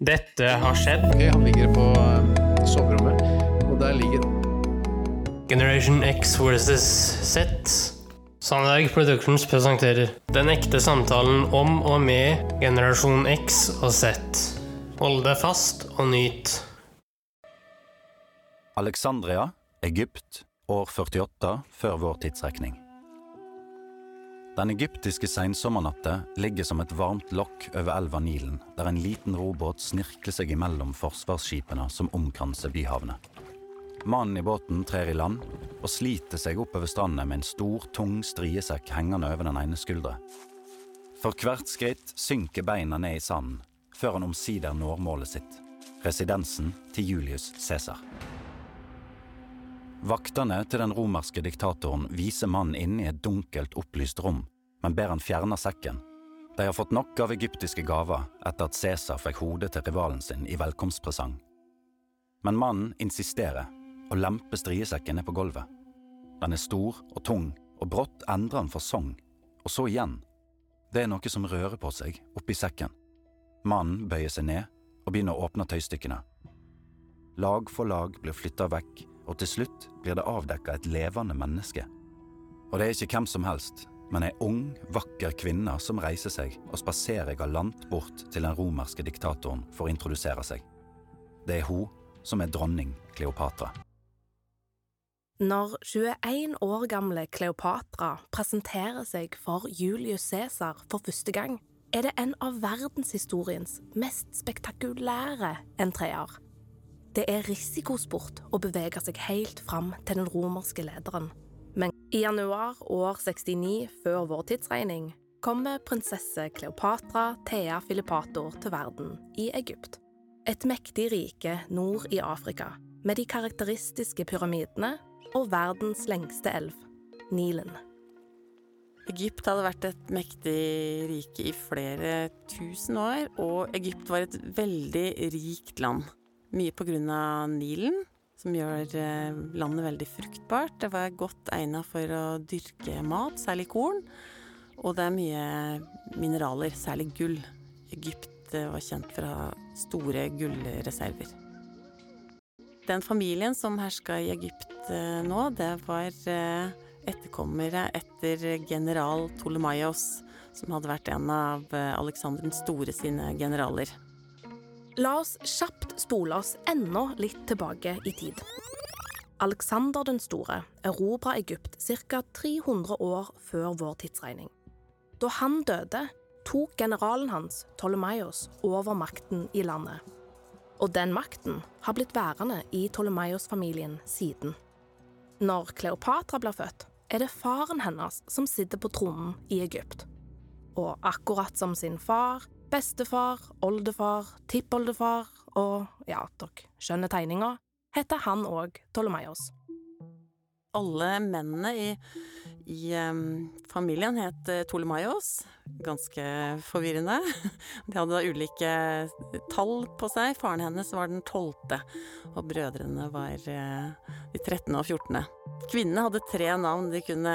Dette har skjedd. Ok, han ligger på eh, soverommet, og der ligger Generation X versus Z. Sandberg Productions presenterer Den ekte samtalen om og med generasjon X og Z. Hold deg fast og nyt. Alexandria, Egypt, år 48 før vår tidsrekning. Den egyptiske sensommernatta ligger som et varmt lokk over elva Nilen, der en liten robåt snirkler seg imellom forsvarsskipene som omkranser byhavnet. Mannen i båten trer i land og sliter seg oppover stranda med en stor, tung striesekk hengende over den ene skuldra. For hvert skritt synker beina ned i sanden, før han omsider når målet sitt, residensen til Julius Cæsar. Vaktene til den romerske diktatoren viser mannen inn i et dunkelt, opplyst rom, men ber han fjerne sekken. De har fått nok av egyptiske gaver etter at Cæsar fikk hodet til rivalen sin i velkomstpresang. Men mannen insisterer og lemper striesekken ned på gulvet. Den er stor og tung, og brått endrer han fasong, og så igjen. Det er noe som rører på seg oppi sekken. Mannen bøyer seg ned og begynner å åpne tøystykkene. Lag for lag blir flytta vekk og til slutt blir det avdekka et levende menneske. Og det er ikke hvem som helst, men ei ung, vakker kvinne som reiser seg og spaserer galant bort til den romerske diktatoren for å introdusere seg. Det er hun som er dronning Kleopatra. Når 21 år gamle Kleopatra presenterer seg for Julius Cæsar for første gang, er det en av verdenshistoriens mest spektakulære entreer. Det er risikosport å bevege seg helt fram til den romerske lederen. I januar år 69 før vår tidsregning kommer prinsesse Kleopatra Thea Filipator til verden i Egypt. Et mektig rike nord i Afrika, med de karakteristiske pyramidene og verdens lengste elv, Nilen. Egypt hadde vært et mektig rike i flere tusen år, og Egypt var et veldig rikt land. Mye på grunn av Nilen, som gjør eh, landet veldig fruktbart. Det var godt egnet for å dyrke mat, særlig korn. Og det er mye mineraler, særlig gull. Egypt eh, var kjent for å ha store gullreserver. Den familien som herska i Egypt eh, nå, det var etterkommere etter general Tolemaios, som hadde vært en av Aleksander den store sine generaler. La oss kjapt spole oss enda litt tilbake i tid. Alexander den store erobra Egypt ca. 300 år før vår tidsregning. Da han døde, tok generalen hans, Ptolemaios, over makten i landet. Og den makten har blitt værende i Ptolemaios-familien siden. Når Kleopatra blir født, er det faren hennes som sitter på tronen i Egypt. Og akkurat som sin far Bestefar, oldefar, tippoldefar og ja, dere skjønner tegninga, heter han òg Ptolemaios. Alle mennene i, i um, familien het uh, Ptolemaios. Ganske forvirrende. De hadde da ulike tall på seg. Faren hennes var den tolvte, og brødrene var uh, de trettende og fjortende. Kvinnene hadde tre navn de kunne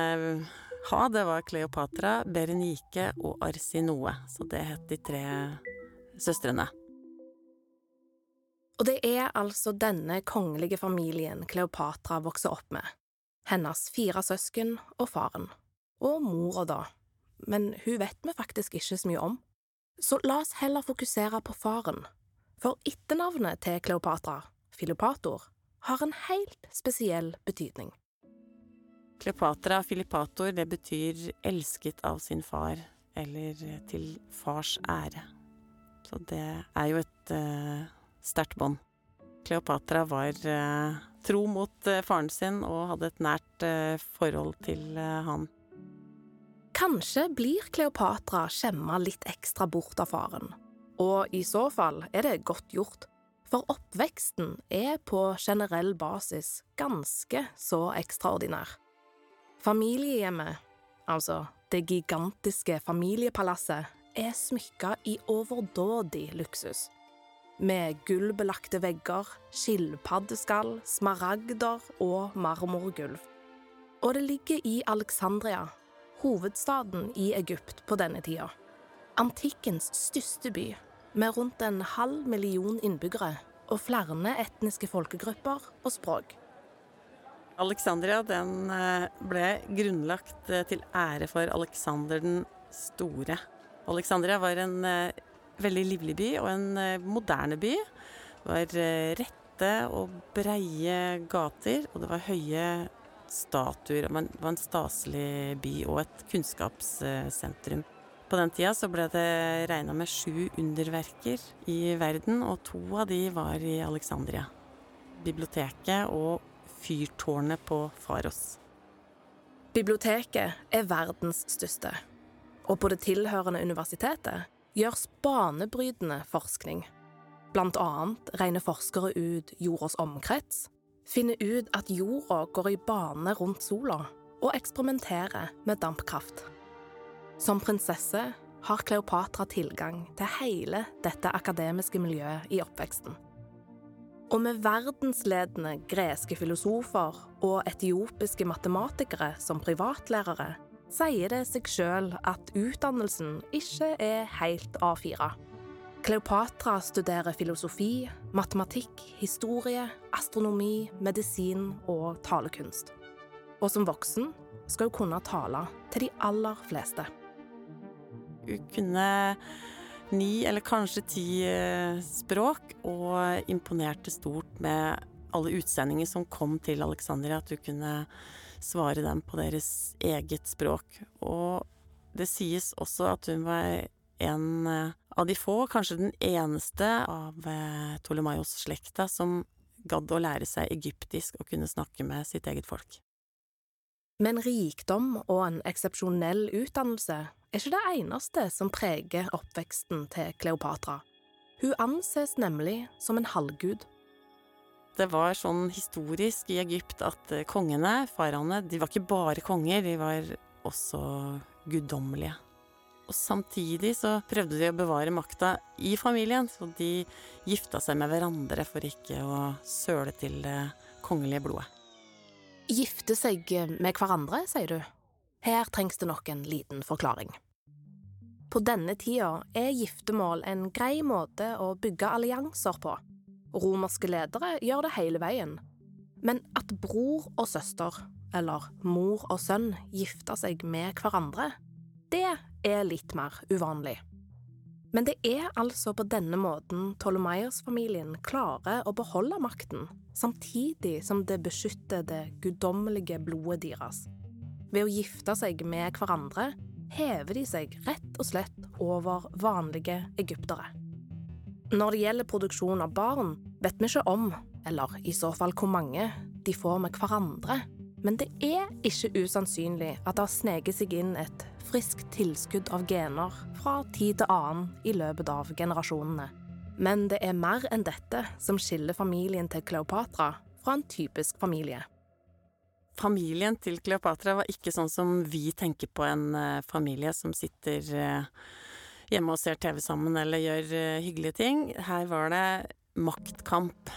ha, det var Kleopatra, Berenike og Arsinoe. Så det het de tre søstrene. Og det er altså denne kongelige familien Kleopatra vokser opp med. Hennes fire søsken og faren. Og mora, da. Men hun vet vi faktisk ikke så mye om. Så la oss heller fokusere på faren. For etternavnet til Kleopatra, Filopator, har en helt spesiell betydning. Kleopatra Filipator, det betyr elsket av sin far, eller til fars ære. Så det er jo et uh, sterkt bånd. Kleopatra var uh, tro mot uh, faren sin og hadde et nært forhold til han. Kanskje blir Kleopatra skjemma litt ekstra bort av faren. Og i så fall er det godt gjort, for oppveksten er på generell basis ganske så ekstraordinær. Familiehjemmet, altså det gigantiske familiepalasset, er smykka i overdådig luksus. Med gullbelagte vegger, skilpaddeskall, smaragder og marmorgulv. Og det ligger i Alexandria, hovedstaden i Egypt på denne tida. Antikkens største by, med rundt en halv million innbyggere og flere etniske folkegrupper og språk. Alexandria den eh, ble grunnlagt eh, til ære for Alexander den store. Alexandria var en eh, veldig livlig by og en moderne by. Det var rette og breie gater, og det var høye statuer. Det var en staselig by og et kunnskapssentrum. På den tida så ble det regna med sju underverker i verden, og to av de var i Alexandria. Biblioteket og fyrtårnet på Faros. Biblioteket er verdens største, og på det tilhørende universitetet gjøres banebrytende forskning. Blant annet regner forskere ut jordas omkrets, finner ut at jorda går i bane rundt sola, og eksperimenterer med dampkraft. Som prinsesse har Kleopatra tilgang til hele dette akademiske miljøet i oppveksten. Og med verdensledende greske filosofer og etiopiske matematikere som privatlærere, sier det seg sjøl at utdannelsen ikke er helt A4. Kleopatra studerer filosofi, matematikk, historie, astronomi, medisin og talekunst. Og som voksen skal hun kunne tale til de aller fleste. Hun kunne ni eller kanskje ti eh, språk, og imponerte stort med alle utsendinger som kom til Alexandria, at du kunne svare dem på deres eget språk. Og det sies også at hun var en eh, av de få, kanskje den eneste av eh, Ptolemaios-slekta som gadd å lære seg egyptisk og kunne snakke med sitt eget folk. Men rikdom og en eksepsjonell utdannelse er ikke det eneste som preger oppveksten til Kleopatra. Hun anses nemlig som en halvgud. Det var sånn historisk i Egypt at eh, kongene, faraene, de var ikke bare konger, de var også guddommelige. Og samtidig så prøvde de å bevare makta i familien, så de gifta seg med hverandre for ikke å søle til det kongelige blodet. Gifte seg med hverandre, sier du? Her trengs det nok en liten forklaring. På denne tida er giftermål en grei måte å bygge allianser på. Romerske ledere gjør det hele veien. Men at bror og søster, eller mor og sønn, gifter seg med hverandre, det er litt mer uvanlig. Men det er altså på denne måten Ptolemaios-familien klarer å beholde makten, samtidig som det beskytter det guddommelige blodet deres. Ved å gifte seg med hverandre hever de seg rett og slett over vanlige egyptere. Når det gjelder produksjon av barn, vet vi ikke om, eller i så fall hvor mange, de får med hverandre, men det er ikke usannsynlig at det har sneket seg inn et friskt tilskudd av gener fra tid til annen i løpet av generasjonene. Men det er mer enn dette som skiller familien til Kleopatra fra en typisk familie. Familien til Kleopatra var ikke sånn som vi tenker på en eh, familie som sitter eh, hjemme og ser TV sammen eller gjør eh, hyggelige ting. Her var det maktkamp.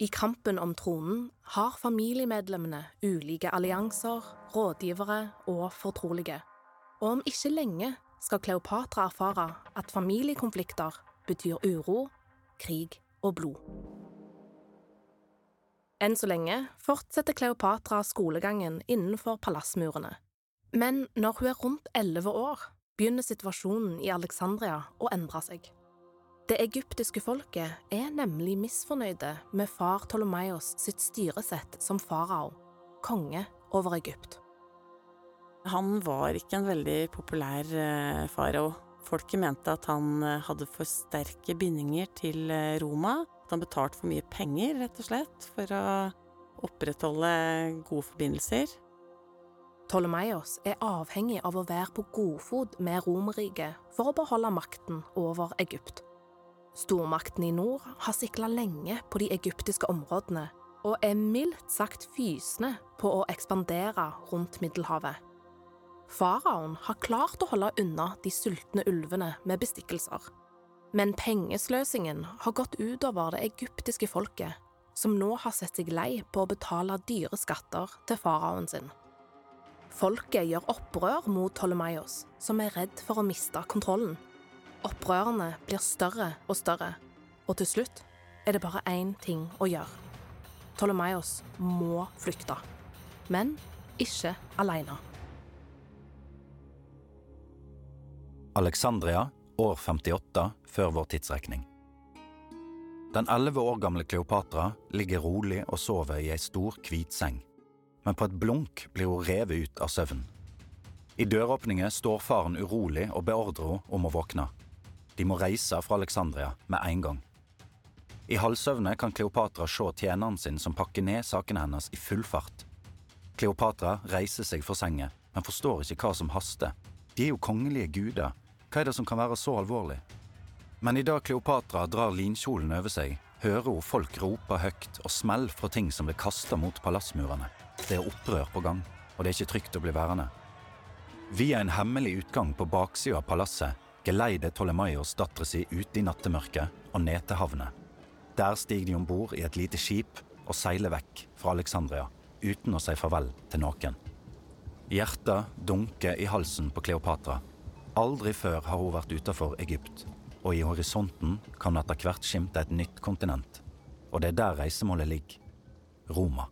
I kampen om tronen har familiemedlemmene ulike allianser, rådgivere og fortrolige. Og om ikke lenge skal Kleopatra erfare at familiekonflikter betyr uro, krig og blod. Enn så lenge fortsetter Kleopatra skolegangen innenfor palassmurene. Men når hun er rundt elleve år, begynner situasjonen i Alexandria å endre seg. Det egyptiske folket er nemlig misfornøyde med far Ptolemaios sitt styresett som farao, konge over Egypt. Han var ikke en veldig populær eh, farao. Folket mente at han eh, hadde for sterke bindinger til eh, Roma. At han betalte for mye penger, rett og slett, for å opprettholde gode forbindelser. Ptolemaios er avhengig av å være på godfot med Romerriket for å beholde makten over Egypt. Stormakten i nord har sikla lenge på de egyptiske områdene og er mildt sagt fysende på å ekspandere rundt Middelhavet. Faraoen har klart å holde unna de sultne ulvene med bestikkelser. Men pengesløsingen har gått utover det egyptiske folket, som nå har sett seg lei på å betale dyre skatter til faraoen sin. Folket gjør opprør mot Ptolemaios, som er redd for å miste kontrollen Opprørene blir større og større, og til slutt er det bare én ting å gjøre. Ptolemaios må flykte, men ikke alene. Alexandria, år 58 før vår tidsregning. Den elleve år gamle Kleopatra ligger rolig og sover i ei stor, hvit seng. Men på et blunk blir hun revet ut av søvn. I døråpningen står faren urolig og beordrer henne om å våkne. De må reise fra Alexandria med en gang. I halvsøvne kan Kleopatra se tjeneren sin som pakker ned sakene hennes i full fart. Kleopatra reiser seg fra senga, men forstår ikke hva som haster. De er jo kongelige guder. Hva er det som kan være så alvorlig? Men idet Kleopatra drar linkjolen over seg, hører hun folk rope høyt og smell fra ting som blir kasta mot palassmurene. Det er opprør på gang, og det er ikke trygt å bli værende. Via en hemmelig utgang på baksida av palasset geleider Tolemaios dattera si ut i nattemørket og ned til havnet. Der stiger de om bord i et lite skip og seiler vekk fra Alexandria uten å si farvel til noen. Hjertet dunker i halsen på Kleopatra. Aldri før har hun vært utenfor Egypt, og i horisonten kan etter hvert skimte et nytt kontinent. Og det er der reisemålet ligger Roma.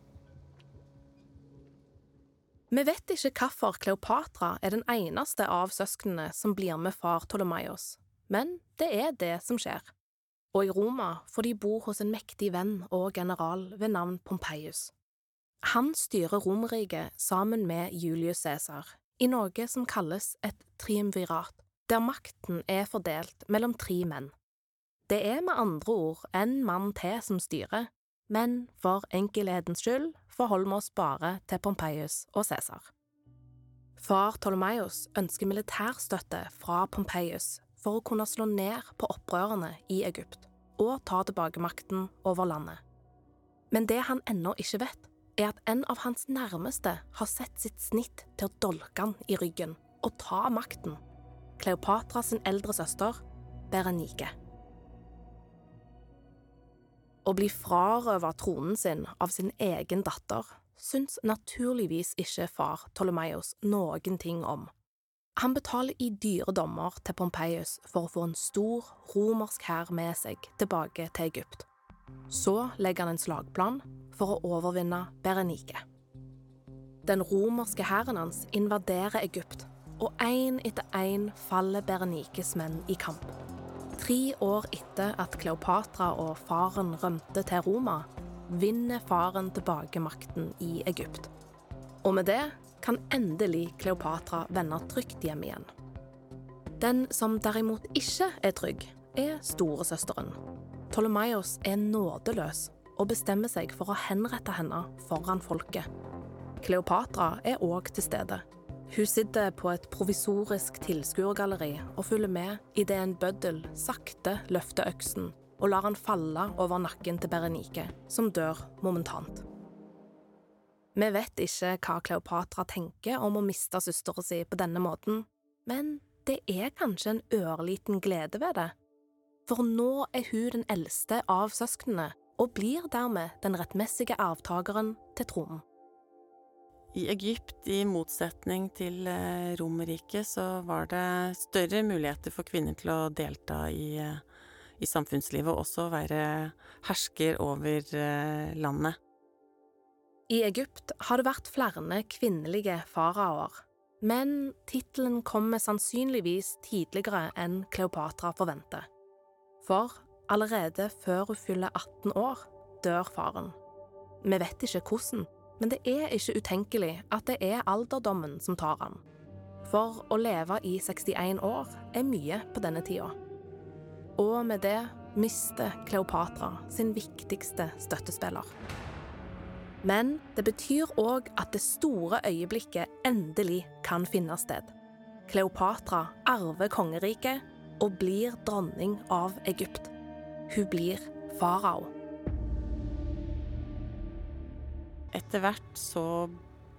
Vi vet ikke hvorfor Kleopatra er den eneste av søsknene som blir med far Ptolemaios, men det er det som skjer. Og i Roma får de bo hos en mektig venn og general ved navn Pompeius. Han styrer Romerriket sammen med Julius Cæsar, i noe som kalles et triumvirat, der makten er fordelt mellom tre menn. Det er med andre ord en mann til som styrer, men for enkelhetens skyld forholder vi oss bare til Pompeius og Cæsar. Far Ptolemaios ønsker militærstøtte fra Pompeius for å kunne slå ned på opprørerne i Egypt og ta tilbake makten over landet. Men det han ennå ikke vet, er at en av hans nærmeste har sett sitt snitt til å dolke han i ryggen og ta makten. Kleopatra sin eldre søster, Berenike. Å bli frarøvet tronen sin av sin egen datter syns naturligvis ikke far Ptolemaios noen ting om. Han betaler i dyre dommer til Pompeius for å få en stor romersk hær med seg tilbake til Egypt. Så legger han en slagplan for å overvinne Berenike. Den romerske hæren hans invaderer Egypt, og én etter én faller Berenikes menn i kamp. Tre år etter at Kleopatra og faren rømte til Roma, vinner faren tilbake makten i Egypt. Og med det kan endelig Kleopatra vende trygt hjem igjen. Den som derimot ikke er trygg, er storesøsteren. Ptolemaios er nådeløs og bestemmer seg for å henrette henne foran folket. Kleopatra er òg til stede. Hun sitter på et provisorisk tilskuergalleri og følger med idet en bøddel sakte løfter øksen og lar han falle over nakken til Berenike, som dør momentant. Vi vet ikke hva Kleopatra tenker om å miste søstera si på denne måten, men det er kanskje en ørliten glede ved det. For nå er hun den eldste av søsknene, og blir dermed den rettmessige arvtakeren til tronen. I Egypt, i motsetning til eh, Romerriket, så var det større muligheter for kvinner til å delta i, eh, i samfunnslivet, og også være hersker over eh, landet. I Egypt har det vært flere kvinnelige faraoer, men tittelen kommer sannsynligvis tidligere enn Kleopatra forventer. For allerede før hun fyller 18 år, dør faren. Vi vet ikke hvordan, men det er ikke utenkelig at det er alderdommen som tar han. For å leve i 61 år er mye på denne tida. Og med det mister Kleopatra sin viktigste støttespiller. Men det betyr òg at det store øyeblikket endelig kan finne sted. Kleopatra arver kongeriket og blir dronning av Egypt. Hun blir farao. Etter hvert så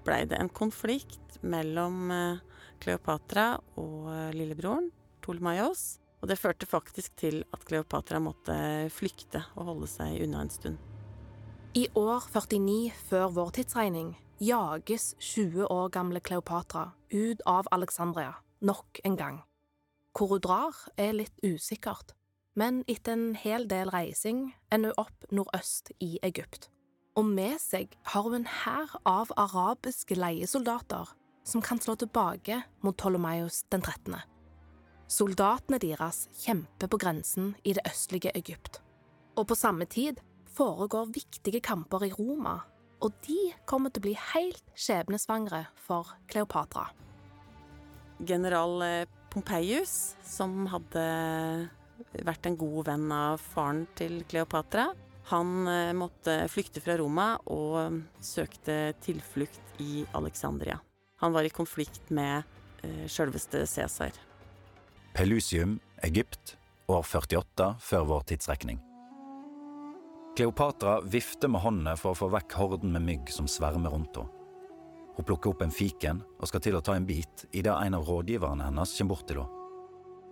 blei det en konflikt mellom eh, Kleopatra og eh, lillebroren, Ptolemaios. Og det førte faktisk til at Kleopatra måtte flykte og holde seg unna en stund. I år 49 før vår tidsregning jages 20 år gamle Kleopatra ut av Alexandria nok en gang. hvor hun drar, er litt usikkert, men etter en hel del reising ender hun opp nordøst i Egypt. Og med seg har hun en hær av arabiske leiesoldater som kan slå tilbake mot Ptolemaios den 13. Soldatene deres kjemper på grensen i det østlige Egypt. Og på samme tid foregår viktige kamper i Roma, og de kommer til å bli helt skjebnesvangre for Kleopatra. General eh, Pompeius, som hadde vært en god venn av faren til Kleopatra, han eh, måtte flykte fra Roma og søkte tilflukt i Alexandria. Han var i konflikt med eh, sjølveste Cæsar. Pelusium, Egypt, år 48 før vår tidsrekning. Kleopatra vifter med håndene for å få vekk horden med mygg som svermer rundt henne. Hun plukker opp en fiken og skal til å ta en bit idet en av rådgiverne hennes kommer bort til henne.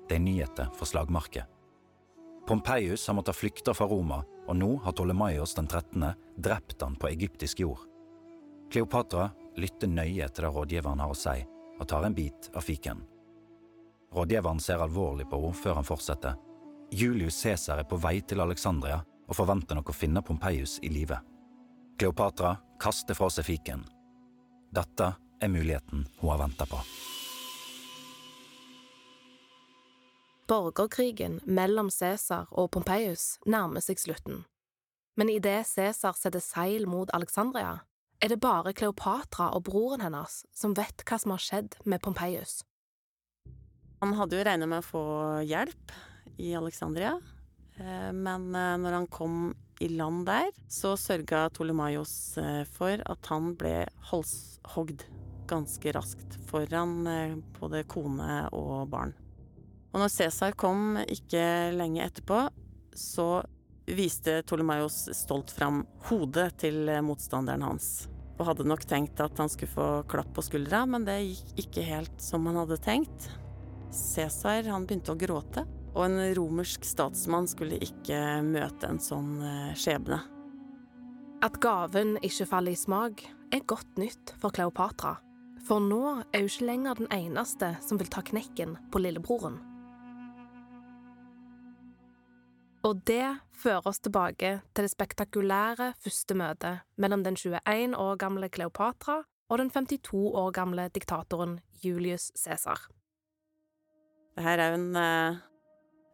Det er nyheter fra slagmarket. Pompeius har måttet flykte fra Roma, og nå har Tolemaios den 13. drept han på egyptisk jord. Kleopatra lytter nøye til det rådgiveren har å si, og tar en bit av fiken. Rådgiveren ser alvorlig på henne før han fortsetter. Julius Cæsar er på vei til Alexandria og forventer nok å finne Pompeius i live. Kleopatra kaster fra seg fiken. Dette er muligheten hun har venta på. Borgerkrigen mellom Cæsar og Pompeius nærmer seg slutten. Men idet Cæsar setter seil mot Alexandria, er det bare Kleopatra og broren hennes som vet hva som har skjedd med Pompeius. Han hadde jo regnet med å få hjelp i Alexandria, eh, men eh, når han kom i land der, så sørga Tolemaios eh, for at han ble halshogd ganske raskt foran både kone og barn. Og når Cæsar kom ikke lenge etterpå, så viste Tolemaios stolt fram hodet til motstanderen hans. Og hadde nok tenkt at han skulle få klapp på skuldra, men det gikk ikke helt som han hadde tenkt. Cæsar han begynte å gråte, og en romersk statsmann skulle ikke møte en sånn eh, skjebne. At gaven ikke faller i smak, er godt nytt for Kleopatra. For nå er hun ikke lenger den eneste som vil ta knekken på lillebroren. Og det fører oss tilbake til det spektakulære første møtet mellom den 21 år gamle Kleopatra og den 52 år gamle diktatoren Julius Cæsar. Det her er jo en eh,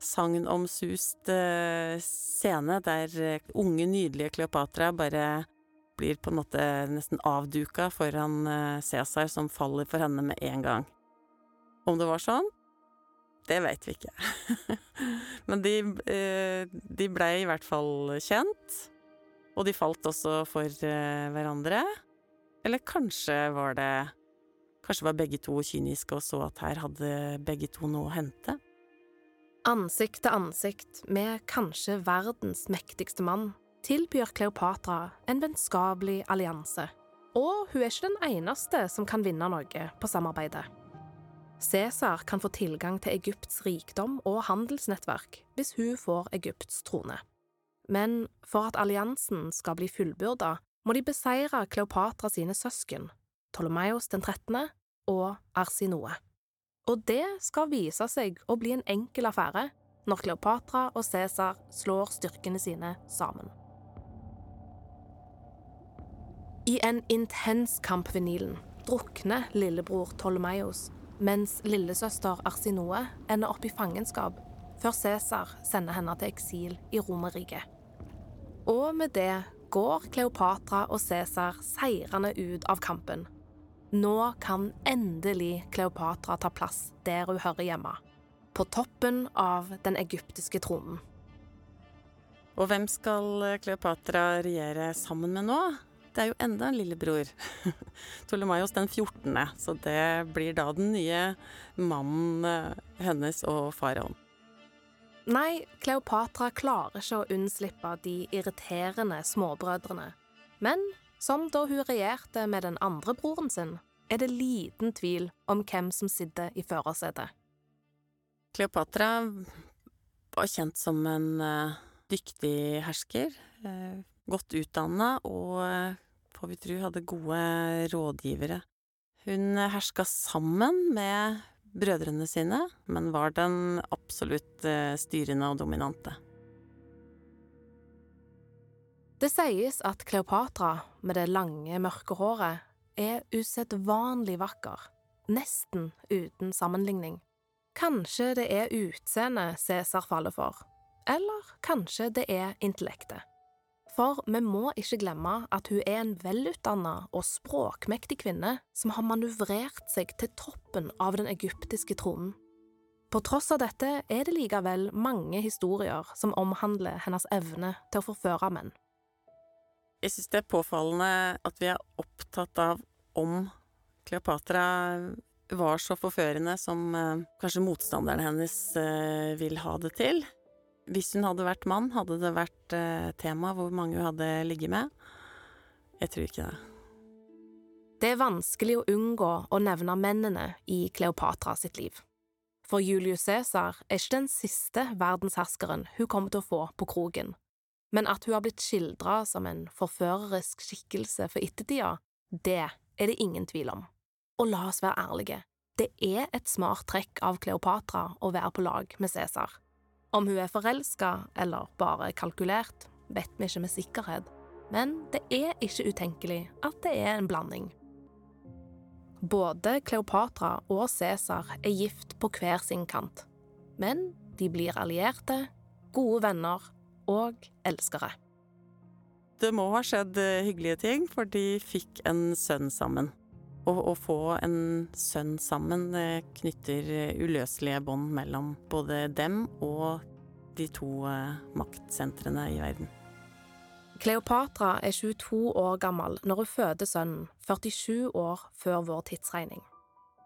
sagnomsust eh, scene der uh, unge, nydelige Kleopatra bare blir på en måte nesten avduka foran eh, Cæsar, som faller for henne med en gang. Om det var sånn? Det veit vi ikke. Men de, eh, de blei i hvert fall kjent. Og de falt også for eh, hverandre. Eller kanskje var det Kanskje var begge to kyniske og så at her hadde begge to noe å hente? Ansikt til ansikt med kanskje verdens mektigste mann tilbyr Kleopatra en vennskapelig allianse. Og hun er ikke den eneste som kan vinne noe på samarbeidet. Cæsar kan få tilgang til Egypts rikdom og handelsnettverk hvis hun får Egypts trone. Men for at alliansen skal bli fullbyrda, må de beseire Kleopatra sine søsken, Ptolemaios den 13. og Arsinoe. Og det skal vise seg å bli en enkel affære når Kleopatra og Cæsar slår styrkene sine sammen. I en intens kamp ved Nilen drukner lillebror Ptolemaios mens lillesøster Arsinoe ender opp i fangenskap før Cæsar sender henne til eksil i Romerriket. Og med det går Kleopatra og Cæsar seirende ut av kampen. Nå kan endelig Kleopatra ta plass der hun hører hjemme, på toppen av den egyptiske tronen. Og hvem skal Kleopatra regjere sammen med nå? Det er jo enda en lillebror. Ptolemaios den 14., så det blir da den nye mannen eh, hennes og faraoen. Nei, Kleopatra klarer ikke å unnslippe de irriterende småbrødrene. Men som da hun regjerte med den andre broren sin, er det liten tvil om hvem som sitter i førersetet. Kleopatra var kjent som en uh, dyktig hersker. Godt utdanna og får vi tru, hadde gode rådgivere. Hun herska sammen med brødrene sine, men var den absolutt eh, styrende og dominante. Det sies at Kleopatra, med det lange, mørke håret, er usedvanlig vakker, nesten uten sammenligning. Kanskje det er utseendet Cæsar faller for, eller kanskje det er intellektet. For vi må ikke glemme at hun er en velutdanna og språkmektig kvinne som har manøvrert seg til toppen av den egyptiske tronen. På tross av dette er det likevel mange historier som omhandler hennes evne til å forføre menn. Jeg syns det er påfallende at vi er opptatt av om Kleopatra var så forførende som eh, kanskje motstanderen hennes eh, vil ha det til. Hvis hun hadde vært mann, hadde det vært eh, tema hvor mange hun hadde ligget med? Jeg tror ikke det. Det er vanskelig å unngå å nevne mennene i Kleopatra sitt liv. For Julius Cæsar er ikke den siste verdensherskeren hun kommer til å få på krogen, men at hun har blitt skildra som en forførerisk skikkelse for ettertida, det er det ingen tvil om. Og la oss være ærlige, det er et smart trekk av Kleopatra å være på lag med Cæsar. Om hun er forelska eller bare kalkulert, vet vi ikke med sikkerhet, men det er ikke utenkelig at det er en blanding. Både Kleopatra og Cæsar er gift på hver sin kant, men de blir allierte, gode venner og elskere. Det må ha skjedd eh, hyggelige ting, for de fikk en sønn sammen. Å få en sønn sammen eh, knytter eh, uløselige bånd mellom både dem og de to maktsentrene i verden. Kleopatra er 22 år gammel når hun føder sønnen, 47 år før vår tidsregning.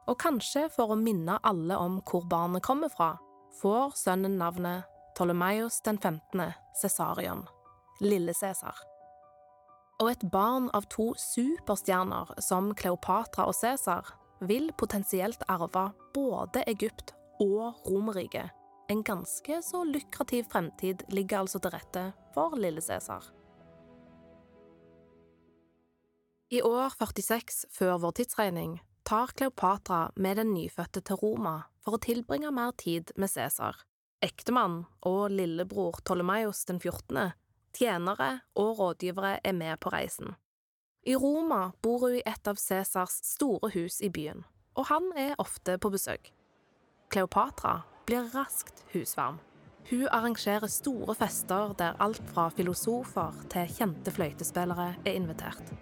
Og kanskje for å minne alle om hvor barnet kommer fra, får sønnen navnet Ptolemaios den 15. Cæsarion, Lille Cæsar. Og et barn av to superstjerner som Kleopatra og Cæsar vil potensielt arve både Egypt og Romerriket. En ganske så lukrativ fremtid ligger altså til rette for lille Cæsar. I år 46 før vår tidsregning tar Kleopatra med den nyfødte til Roma for å tilbringe mer tid med Cæsar, ektemann og lillebror Ptolemaios den 14., tjenere og rådgivere er med på reisen. I Roma bor hun i et av Cæsars store hus i byen, og han er ofte på besøk. Kleopatra blir raskt husvarm. Hun arrangerer store fester der alt fra filosofer til kjente fløytespillere er invitert.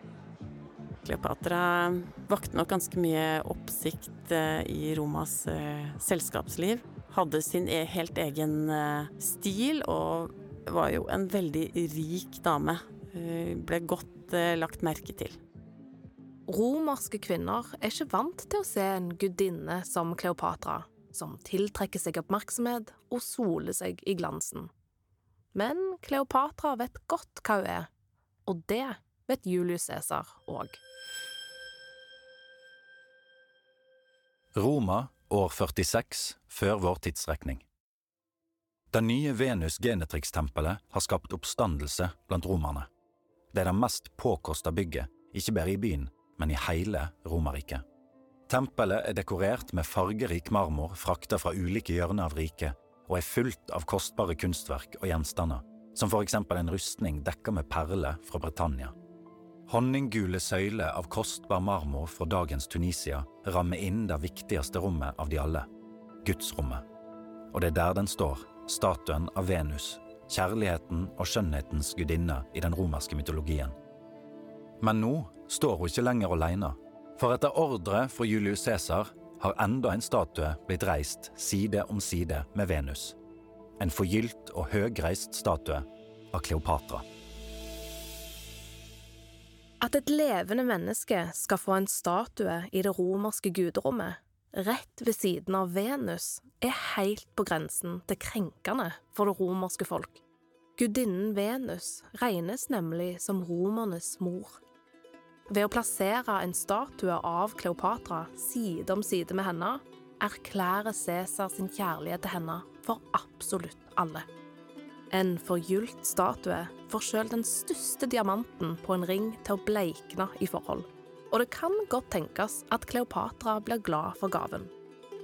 Kleopatra vakte nok ganske mye oppsikt eh, i Romas eh, selskapsliv. Hadde sin e helt egen eh, stil og var jo en veldig rik dame. Hun ble godt lagt merke til. Romerske kvinner er ikke vant til å se en gudinne som Kleopatra, som tiltrekker seg oppmerksomhet og soler seg i glansen. Men Kleopatra vet godt hva hun er, og det vet Julius Cæsar òg. Roma år 46 før vår tidsrekning. Det nye Venus Genetrix-tempelet har skapt oppstandelse blant romerne. Det er det mest påkosta bygget, ikke bare i byen, men i hele Romerriket. Tempelet er dekorert med fargerik marmor frakta fra ulike hjørner av riket, og er fullt av kostbare kunstverk og gjenstander, som for eksempel en rustning dekka med perler fra Britannia. Honninggule søyler av kostbar marmor fra dagens Tunisia rammer inn det viktigste rommet av de alle, gudsrommet. Og det er der den står, statuen av Venus, kjærligheten og skjønnhetens gudinne i den romerske mytologien. Men nå står hun ikke lenger alene, for etter ordre fra Julius Cæsar har enda en statue blitt reist side om side med Venus. En forgylt og høgreist statue av Kleopatra. At et levende menneske skal få en statue i det romerske guderommet, rett ved siden av Venus, er helt på grensen til krenkende for det romerske folk. Gudinnen Venus regnes nemlig som romernes mor. Ved å plassere en statue av Kleopatra side om side med henne, erklærer Cæsar sin kjærlighet til henne for absolutt alle. En forgylt statue får sjøl den største diamanten på en ring til å bleikne i forhold. Og det kan godt tenkes at Kleopatra blir glad for gaven.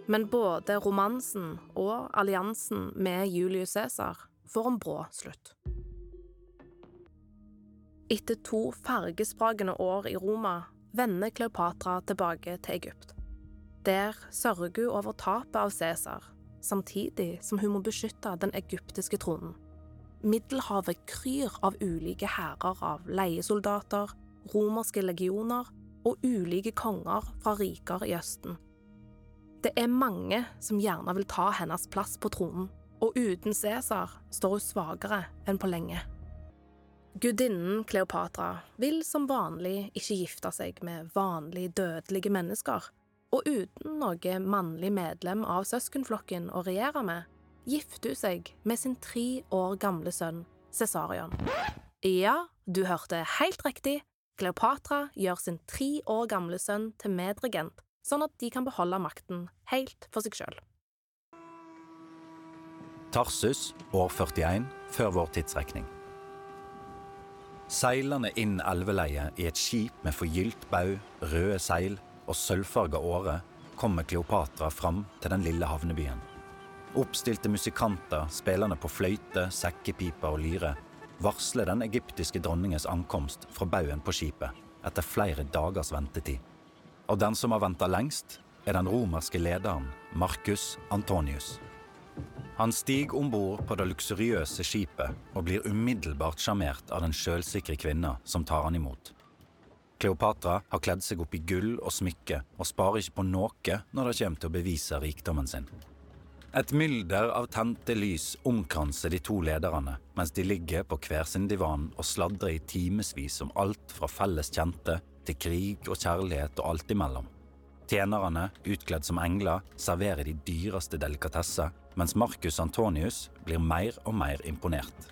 Men både romansen og alliansen med Julius Cæsar får en brå slutt. Etter to fargesprakende år i Roma vender Kleopatra tilbake til Egypt. Der sørger hun over tapet av Cæsar, samtidig som hun må beskytte den egyptiske tronen. Middelhavet kryr av ulike hærer av leiesoldater, romerske legioner og ulike konger fra riker i Østen. Det er mange som gjerne vil ta hennes plass på tronen, og uten Cæsar står hun svakere enn på lenge. Gudinnen Kleopatra vil som vanlig ikke gifte seg med vanlig dødelige mennesker, og uten noe mannlig medlem av søskenflokken å regjere med, gifter hun seg med sin tre år gamle sønn Cæsarion. Ja, du hørte helt riktig, Kleopatra gjør sin tre år gamle sønn til medregent, sånn at de kan beholde makten helt for seg sjøl. Tarsus, år 41 før vår tidsrekning. Seilende inn elveleiet i et skip med forgylt bau, røde seil og sølvfarga åre kommer Kleopatra fram til den lille havnebyen. Oppstilte musikanter spillende på fløyte, sekkepiper og lyre varsler den egyptiske dronningens ankomst fra baugen på skipet etter flere dagers ventetid. Og den som har venta lengst, er den romerske lederen Marcus Antonius. Han stiger om bord på det luksuriøse skipet og blir umiddelbart sjarmert av den sjølsikre kvinna som tar han imot. Kleopatra har kledd seg opp i gull og smykke og sparer ikke på noe når det kommer til å bevise rikdommen sin. Et mylder av tente lys omkranser de to lederne mens de ligger på hver sin divan og sladrer i timevis om alt fra felles kjente til krig og kjærlighet og alt imellom. Tjenerne, utkledd som engler, serverer de dyreste delikatesser, mens Marcus Antonius blir mer og mer imponert.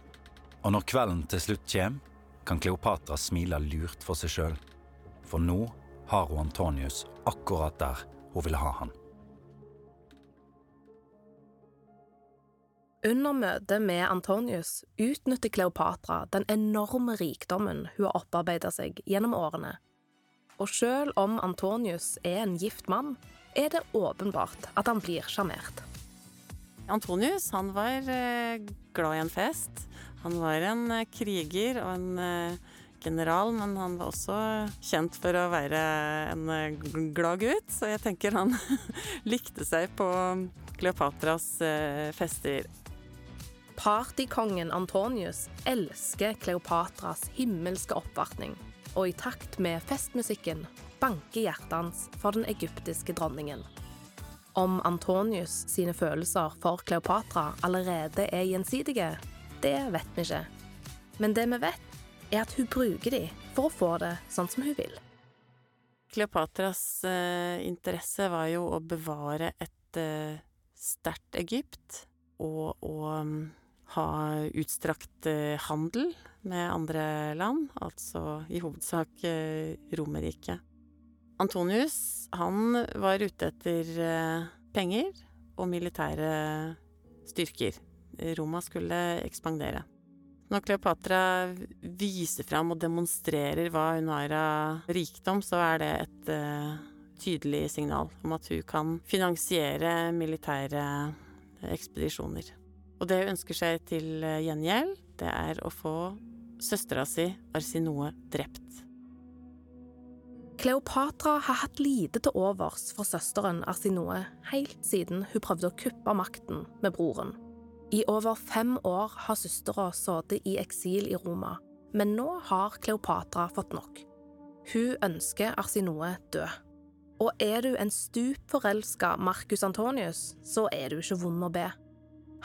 Og når kvelden til slutt kommer, kan Kleopatra smile lurt for seg sjøl. For nå har hun Antonius akkurat der hun vil ha han. Under møtet med Antonius utnytter Kleopatra den enorme rikdommen hun har opparbeidet seg gjennom årene. Og selv om Antonius er en gift mann, er det åpenbart at han blir sjarmert. Antonius han var eh, glad i en fest. Han var en eh, kriger og en eh, general, men han var også kjent for å være en glad gutt, så jeg tenker han likte seg på Kleopatras fester. Partykongen Antonius elsker Kleopatras himmelske oppvartning, og i takt med festmusikken banker hjertet hans for den egyptiske dronningen. Om Antonius sine følelser for Kleopatra allerede er gjensidige, det vet vi ikke. Men det vi vet, er at hun bruker de for å få det sånn som hun vil. Kleopatras eh, interesse var jo å bevare et eh, sterkt Egypt og å ha utstrakt eh, handel med andre land, altså i hovedsak eh, Romerriket. Antonius, han var ute etter eh, penger og militære styrker. Roma skulle ekspandere. Når Kleopatra viser fram og demonstrerer hva hun har av rikdom, så er det et tydelig signal om at hun kan finansiere militære ekspedisjoner. Og det hun ønsker seg til gjengjeld, det er å få søstera si Arsinoe drept. Kleopatra har hatt lite til overs for søsteren Arsinoe helt siden hun prøvde å kuppe makten med broren. I over fem år har søstera sittet i eksil i Roma, men nå har Kleopatra fått nok. Hun ønsker Arsinoe død. Og er du en stup forelska Marcus Antonius, så er du ikke vond å be.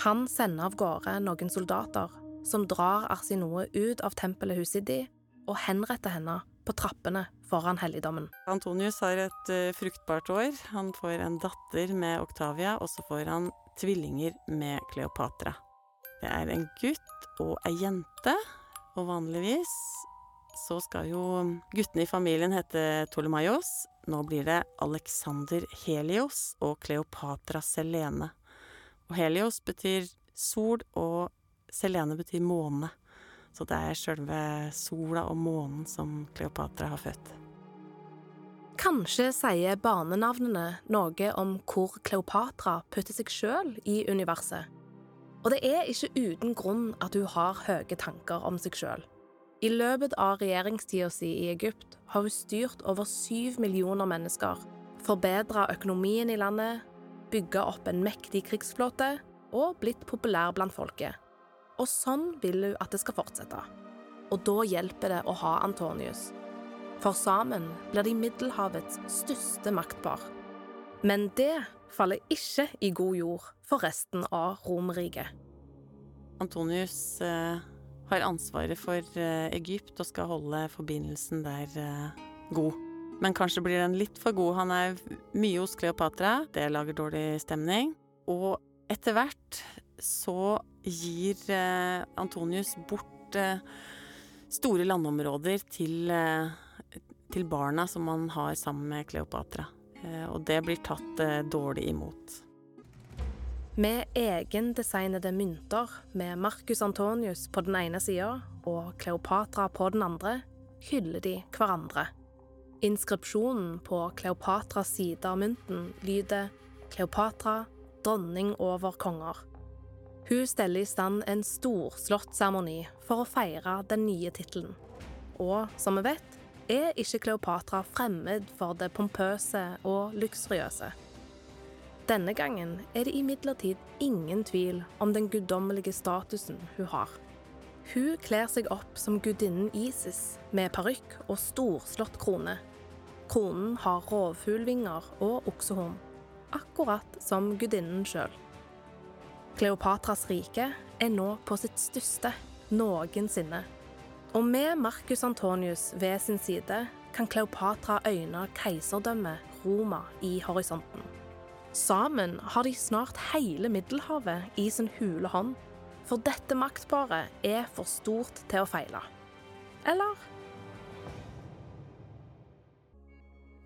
Han sender av gårde noen soldater som drar Arsinoe ut av tempelet hun sitter i, og henretter henne på trappene foran helligdommen. Antonius har et uh, fruktbart år. Han får en datter med Octavia, og så får han tvillinger med Kleopatra. Det er en gutt og ei jente, og vanligvis så skal jo guttene i familien hete Tolemaios. Nå blir det Alexander Helios og Kleopatra Selene. Og Helios betyr sol, og Selene betyr måne. Så det er sjølve sola og månen som Kleopatra har født. Kanskje sier barnenavnene noe om hvor Kleopatra putter seg sjøl i universet. Og det er ikke uten grunn at hun har høye tanker om seg sjøl. I løpet av regjeringstida si i Egypt har hun styrt over syv millioner mennesker, forbedra økonomien i landet, bygga opp en mektig krigsflåte og blitt populær blant folket. Og sånn vil hun at det skal fortsette. Og da hjelper det å ha Antonius. For sammen blir de Middelhavets største maktpar. Men det faller ikke i god jord for resten av Romerriket. Antonius eh, har ansvaret for eh, Egypt og skal holde forbindelsen der eh, god. Men kanskje blir den litt for god. Han er mye hos Kleopatra, det lager dårlig stemning. Og etter hvert så gir eh, Antonius bort eh, store landområder til, eh, til barna som han har sammen med Kleopatra. Eh, og det blir tatt eh, dårlig imot. Med egendesignede mynter med Marcus Antonius på den ene sida og Kleopatra på den andre, hyller de hverandre. Inskripsjonen på Kleopatras side av mynten lyder Kleopatra, dronning over konger. Hun steller i stand en storslått seremoni for å feire den nye tittelen. Og som vi vet, er ikke Kleopatra fremmed for det pompøse og luksuriøse. Denne gangen er det imidlertid ingen tvil om den guddommelige statusen hun har. Hun kler seg opp som gudinnen Isis med parykk og storslått krone. Kronen har rovfuglvinger og oksehorn, akkurat som gudinnen sjøl. Kleopatras rike er nå på sitt største noensinne. Og med Marcus Antonius ved sin side kan Kleopatra øyne keiserdømmet Roma i horisonten. Sammen har de snart hele Middelhavet i sin hule hånd, for dette maktparet er for stort til å feile. Eller?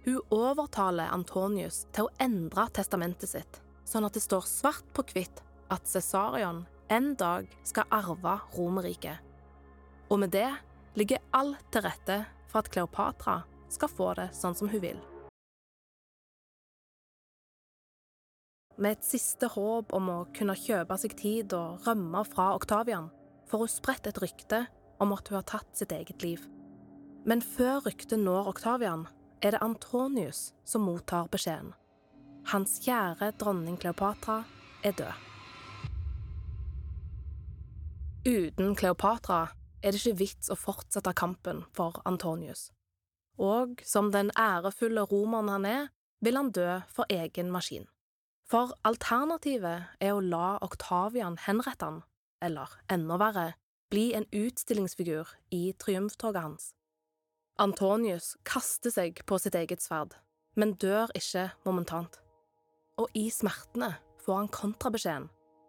Hun overtaler Antonius til å endre testamentet sitt, sånn at det står svart på hvitt at Cesarion en dag skal arve Romerriket. Og med det ligger alt til rette for at Kleopatra skal få det sånn som hun vil. Med et siste håp om å kunne kjøpe seg tid og rømme fra Oktavian, får hun spredt et rykte om at hun har tatt sitt eget liv. Men før ryktet når Oktavian, er det Antonius som mottar beskjeden. Hans kjære dronning Kleopatra er død. Uten Kleopatra er det ikke vits å fortsette kampen for Antonius. Og som den ærefulle romeren han er, vil han dø for egen maskin. For alternativet er å la Oktavian henrette han, eller enda verre, bli en utstillingsfigur i triumftoget hans. Antonius kaster seg på sitt eget sverd, men dør ikke momentant. Og i smertene får han kontrabeskjeden.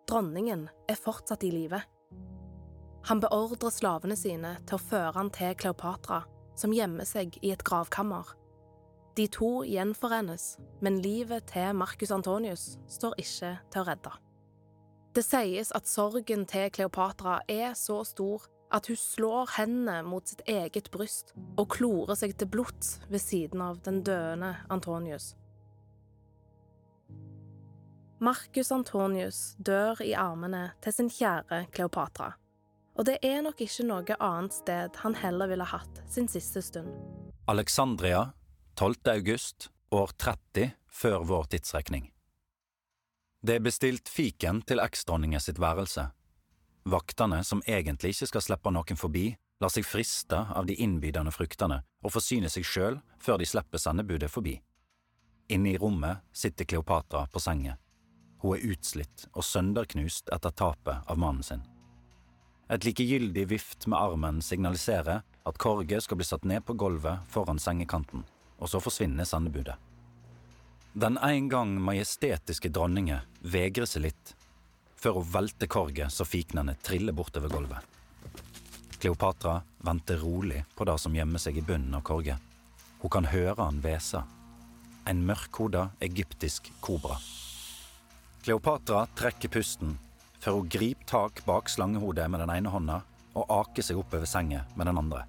Dronningen er fortsatt i live. Han beordrer slavene sine til å føre han til Kleopatra, som gjemmer seg i et gravkammer. De to gjenforenes, men livet til Marcus Antonius står ikke til å redde. Det sies at sorgen til Kleopatra er så stor at hun slår hendene mot sitt eget bryst og klorer seg til blods ved siden av den døende Antonius. Marcus Antonius dør i armene til sin kjære Kleopatra, og det er nok ikke noe annet sted han heller ville hatt sin siste stund. Alexandria 12. august år 30 før vår tidsregning. Det er bestilt fiken til eksdronningen sitt værelse. Vaktene, som egentlig ikke skal slippe noen forbi, lar seg friste av de innbydende fruktene og forsyner seg sjøl før de slipper sendebudet forbi. Inne i rommet sitter Kleopatra på sengen. Hun er utslitt og sønderknust etter tapet av mannen sin. Et likegyldig vift med armen signaliserer at korget skal bli satt ned på gulvet foran sengekanten og så forsvinner sendebudet. Den en gang majestetiske dronninge vegrer seg litt, før hun velter korget så fiknene triller bortover gulvet. Kleopatra venter rolig på det som gjemmer seg i bunnen av korget. Hun kan høre han hvese. En mørkhoda egyptisk kobra. Kleopatra trekker pusten før hun griper tak bak slangehodet med den ene hånda og aker seg oppover senga med den andre.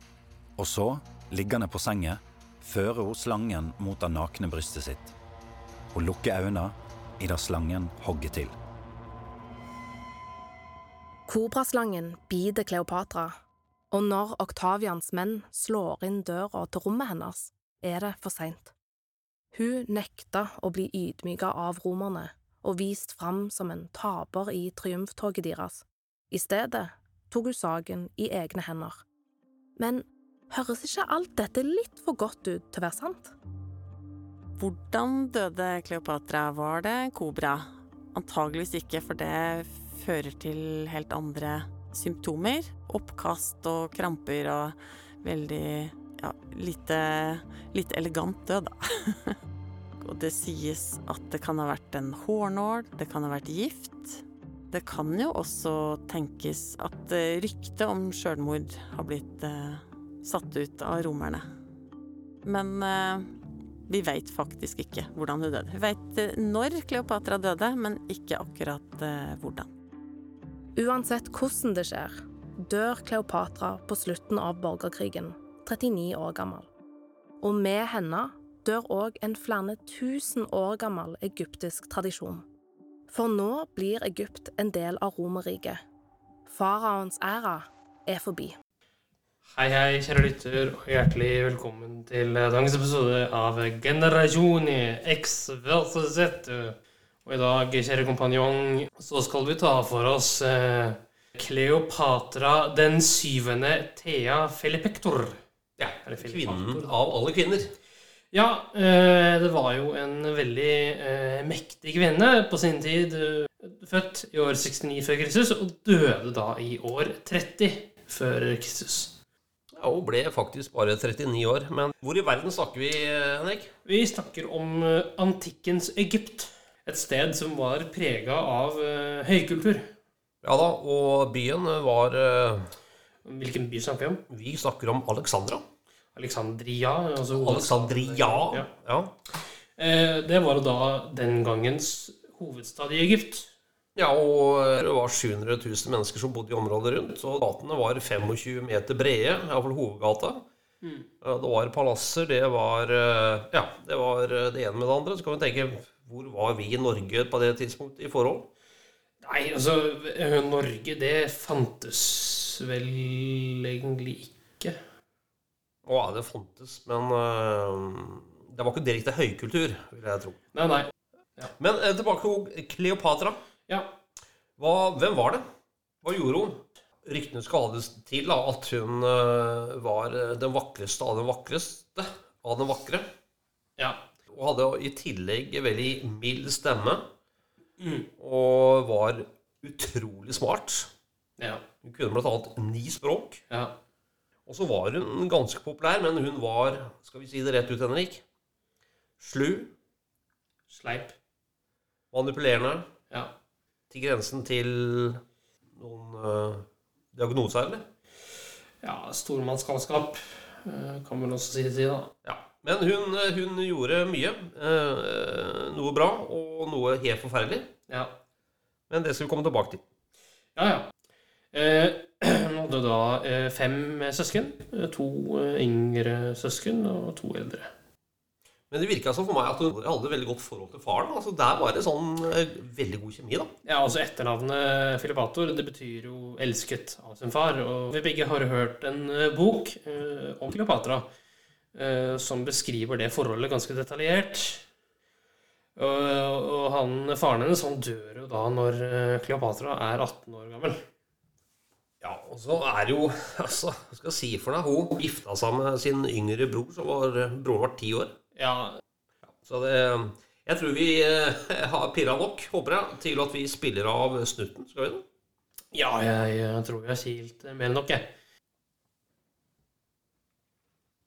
Og så, liggende på senga, fører hun slangen mot det nakne brystet sitt. Hun lukker øynene idet slangen hogger til. Kobraslangen biter Kleopatra, og når Oktavians menn slår inn døra til rommet hennes, er det for seint. Hun nekta å bli ydmyka av romerne og vist fram som en taper i triumftoget deres. I stedet tok hun saken i egne hender. Men høres ikke alt dette litt for godt ut til å være sant? Hvordan døde Kleopatra? Var det kobra? Antageligvis ikke, for det fører til helt andre symptomer. Oppkast og kramper og veldig ja, lite, lite elegant død, da. og det sies at det kan ha vært en hårnål, det kan ha vært gift. Det kan jo også tenkes at eh, ryktet om sjølmord har blitt eh, satt ut av romerne. Men eh, vi veit faktisk ikke hvordan hun døde. Vi veit eh, når Kleopatra døde, men ikke akkurat eh, hvordan. Uansett hvordan det skjer, dør Kleopatra på slutten av borgerkrigen, 39 år gammel. Og med henne dør òg en flere tusen år gammel egyptisk tradisjon. For nå blir Egypt en del av Romerriket. Faraoens æra er forbi. Hei, hei, kjære lytter, og hjertelig velkommen til eh, dagens episode av Generasjoni X versus Z. Og i dag, kjære kompanjong, så skal vi ta for oss eh, Kleopatra den syvende Thea Felipektor. Ja, Eller kvinnen av alle kvinner. Ja, eh, det var jo en veldig eh, mektig kvinne på sin tid. eh, Født i år 69 før Kristus, og døde da i år 30 før Kristus. Ja, Hun ble faktisk bare 39 år. Men hvor i verden snakker vi, eh, Henrik? Vi snakker om eh, antikkens Egypt. Et sted som var prega av uh, høykultur. Ja da, og byen var uh, Hvilken by snakker vi om? Vi snakker om Alexandra. Alexandria. Altså Alexandria. Ja. Ja. Uh, Det var jo da den gangens hovedstad i Egypt. ja, og det var 700 000 mennesker som bodde i området rundt. Og gatene var 25 meter brede, iallfall hovedgata. Mm. Det var palasser, det var Ja, det var det ene med det andre. Så kan vi tenke hvor var vi i Norge på det tidspunktet i forhold? Nei, altså eh, Norge, det fantes vel egentlig ikke. Å, ja, det fantes, men uh, det var ikke direkte høykultur, vil jeg tro. Nei, nei. Men uh, tilbake til Kleopatra. Ja. Hva, hvem var det? Hva gjorde hun? Ryktene skal ha det til da, at hun uh, var den vakreste av den vakreste av den vakre. Ja. Og hadde i tillegg veldig mild stemme. Mm. Og var utrolig smart. Ja. Hun kunne blant annet ni språk. ja. Og så var hun ganske populær, men hun var, skal vi si det rett ut, Henrik, slu, Sleip. manipulerende, Ja. til grensen til noen uh, diagnoser, eller? ja stormannsgalskap, eh, kan man også si det da. Ja. Men hun, eh, hun gjorde mye. eh, noe bra og noe helt forferdelig. Ja. Men det skal vi komme tilbake til. Ja, ja. Eh, Hun hadde da fem søsken. To yngre søsken og to eldre. Men det virka sånn for meg at hun hadde veldig godt forhold til faren. Altså Der var det sånn veldig god kjemi, da. Ja, altså Etternavnet Filipator det betyr jo 'elsket av sin far'. Og vi begge har hørt en bok om eh, som beskriver det forholdet ganske detaljert. Og, og han, faren hennes han dør jo da når eh, Kleopatra er 18 år gammel. Ja, og så er jo Altså, hva skal jeg si for deg? Hun gifta seg med sin yngre bror, som var Broren var ti år. Ja, Så det Jeg tror vi eh, har pirra nok, håper jeg, til at vi spiller av snutten. Skal vi det? ja jeg, jeg tror vi har kilt mer enn nok, jeg.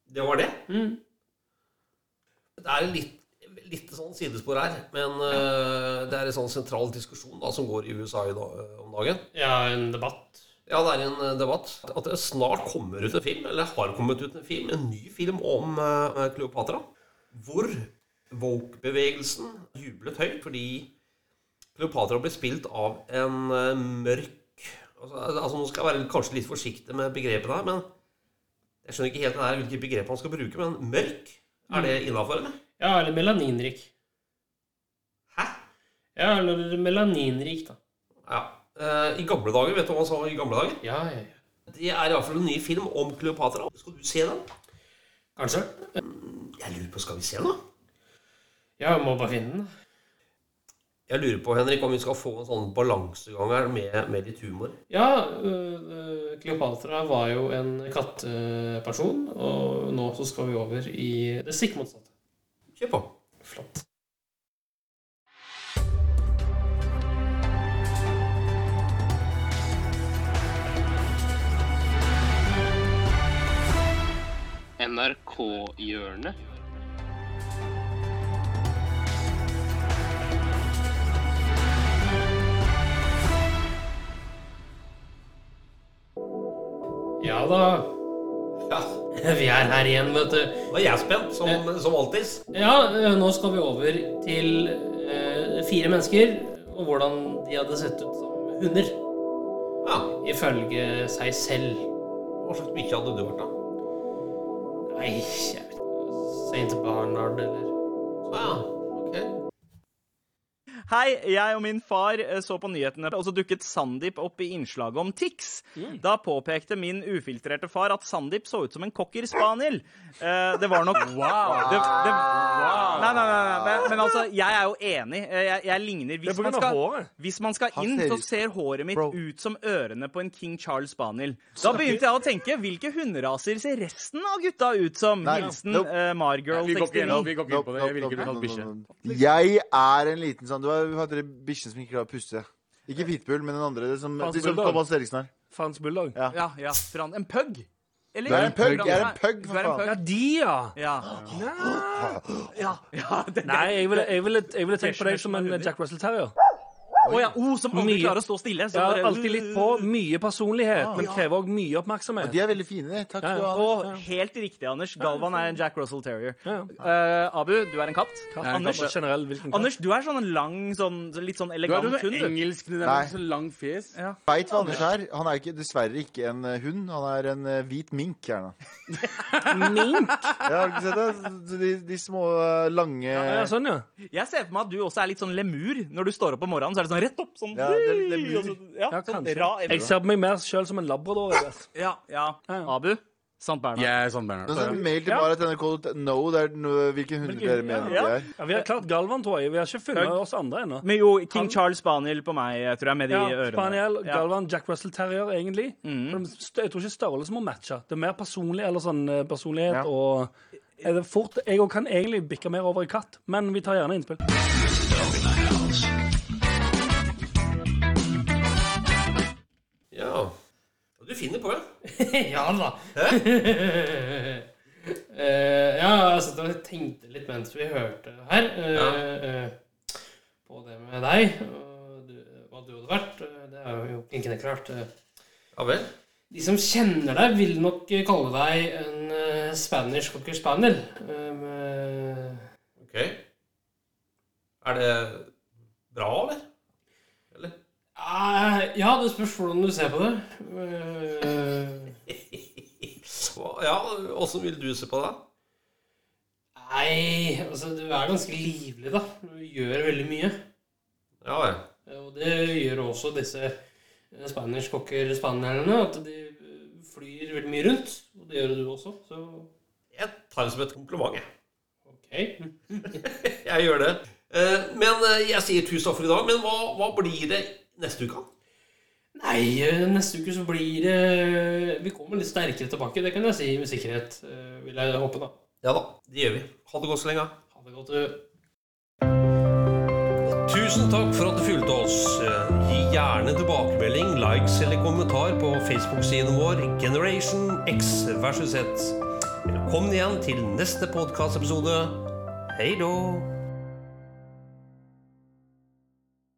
Det var det. Mm. Det er litt, litt sånn sidespor her, men uh, det er en sånn sentral diskusjon da, som går i USA i dag, om dagen. Ja, en debatt. Ja, det er en eh, debatt. At det snart kommer ut en film, eller har kommet ut en film, en ny film om uh, Kleopatra. Hvor woke-bevegelsen jublet høyt fordi Kleopatra ble spilt av en uh, mørk altså, altså Nå skal jeg være kanskje litt forsiktig med begrepet her, men jeg skjønner ikke helt det her, hvilke begrep man skal bruke, men mørk Er det innafor, eller? Ja, eller melaninrik. Hæ? Ja, eller melaninrik, da. Ja. Eh, I gamle dager, vet du hva man sa i gamle dager? Ja, ja, ja. Det er iallfall en ny film om Kleopatra. Skal du se den? Kanskje. Jeg lurer på, skal vi se den, da? Ja, jeg må bare finne den. Jeg lurer på, Henrik, om vi skal få en sånn balansegang her med, med litt humor. Ja, øh, Kleopatra var jo en katteperson, og nå så skal vi over i det stikk motsatte. Kjør på. Flott. NRK-hjørnet. Ja da. Ja, Vi er her igjen, vet du. Da er jeg spent, som, som alltid. Ja, øh, nå skal vi over til eh, fire mennesker, og hvordan de hadde sett ut som hunder. Ja. Ifølge seg selv. Hva slags bikkje hadde du vært, da? Nei, jeg vet ikke. St. Barnard eller ja. Hei, jeg og min far eh, så på nyhetene, og så dukket Sandeep opp i innslaget om Tix. Da påpekte min ufiltrerte far at Sandeep så ut som en cocker spaniel. Eh, det var nok Wow! Det, det, Nei, nei, nei, nei. Men, men altså, jeg er jo enig. Eh, Jeg, jeg ligner hvis man, skal, hvis man skal inn, så ser håret mitt Bro. ut som ørene på en King Charles spaniel. Da begynte jeg å tenke hvilke hunderaser ser resten av gutta ut som? Nei, Hilsen nope. uh, Margirl Vi går ikke inn, 69. vi går ikke inn på det. Jeg vil ikke bli kalt bikkje. Jeg er en liten sånn Du har hatt dere bikkjen som ikke klarer å puste. Ikke pitbull, men den andre. Det som, Frans de som Bulldog. Thomas Eriksen har. Fransk bulldog. Ja. Ja, ja. Fran, en pug? Eller- Du er en pug, jeg er en pug, Du for er en faen. Ja, de, ja! Ja. Ja, ja det, Nei, jeg ville, jeg ville, jeg ville tenkt på deg som en Jack Russell Terrier. Å ja, oh, som aldri Mye- klarer å stå stille. så Ja, bare- alltid litt på. Mye personlighet, men krever òg mye oppmerksomhet. Og De er veldig fine. Takk skal du ha. Og helt riktig, Anders. Galvan er en Jack Russell Terrier. Ja. Eh, Abu, du er en katt. Anders, katt. generell katt? Anders, du er sånn en lang, sånn, litt sånn er elegant jo hund. du. engelsk, det engelsk, med så lang fjes. Ja. Veit hva Anders er? Han er ikke, dessverre ikke en eh, hund. Han er en eh, hvit mink. Gjerne. Mink? Jeg har ikke sett det. De, de små, lange Ja, sånn, ja. Jeg ser for meg at du også er litt sånn lemur. Når du står opp om morgenen, så er det sånn rett opp. Sånn, Ja, det det blir, så- ja, Ja, sånn ra- Jeg ser på meg mer sjøl som en labrador. jeg vet. Ja, ja. Ja. Abu, Sant Bernhard. Yeah, er sånn Bernhard. Men så mail til bare til nrk.no. Det er no, hvilken hund dere mener Ja. de er. Ja, vi har klart Galvan, tror jeg. Vi har ikke funnet oss andre ennå. Men jo, King Charles Spaniel på meg, tror jeg, med de Ja, ørene. Spaniel, Ja. Galvan, Jack Russell Terrier, egentlig. St- Jeg tror ikke størrelse må matche. Det er mer personlig, eller sånn eh, personlighet Ja. og er det fort, Jeg òg kan egentlig bikke mer over i katt, men vi tar gjerne innspill. Du finner på, ja. ja da. uh, ja, altså, jeg tenkte litt mens vi hørte her uh, eh, på det med deg, og du, hva du hadde vært. Det er jo klinkende klart. Ja vel. De som kjenner deg, vil nok kalle deg en Spanish cocker spaniel. Um, Ok. Er det bra, eller? Eh, ja, det spørs hvordan du ser på det. Uh, Ja, åssen vil du se på det? nei, altså du er ganske livlig, da. Du gjør veldig mye. Ja. Eh, Og det gjør også disse eh, Spanish cocker spanielene. At de flyr veldig mye rundt. Og det gjør du også. Så Jeg tar det som et kompliment, jeg. ok. Jeg gjør det. Eh, Men eh, jeg sier tusen takk for i dag. Men hva, hva blir det neste uke? Nei, eh, neste uke så blir det Vi kommer litt sterkere tilbake. Det kan jeg si med sikkerhet. eh, Vil jeg håpe, da. Ja da, det gjør vi. Ha det godt så lenge. Ha det godt. du. Tusen takk for at du fulgte oss. Eh, Gi gjerne tilbakemelding, likes eller kommentar på Facebook-siden vår Generation X versus Z. Velkommen igjen til neste podkastepisode. Hei då!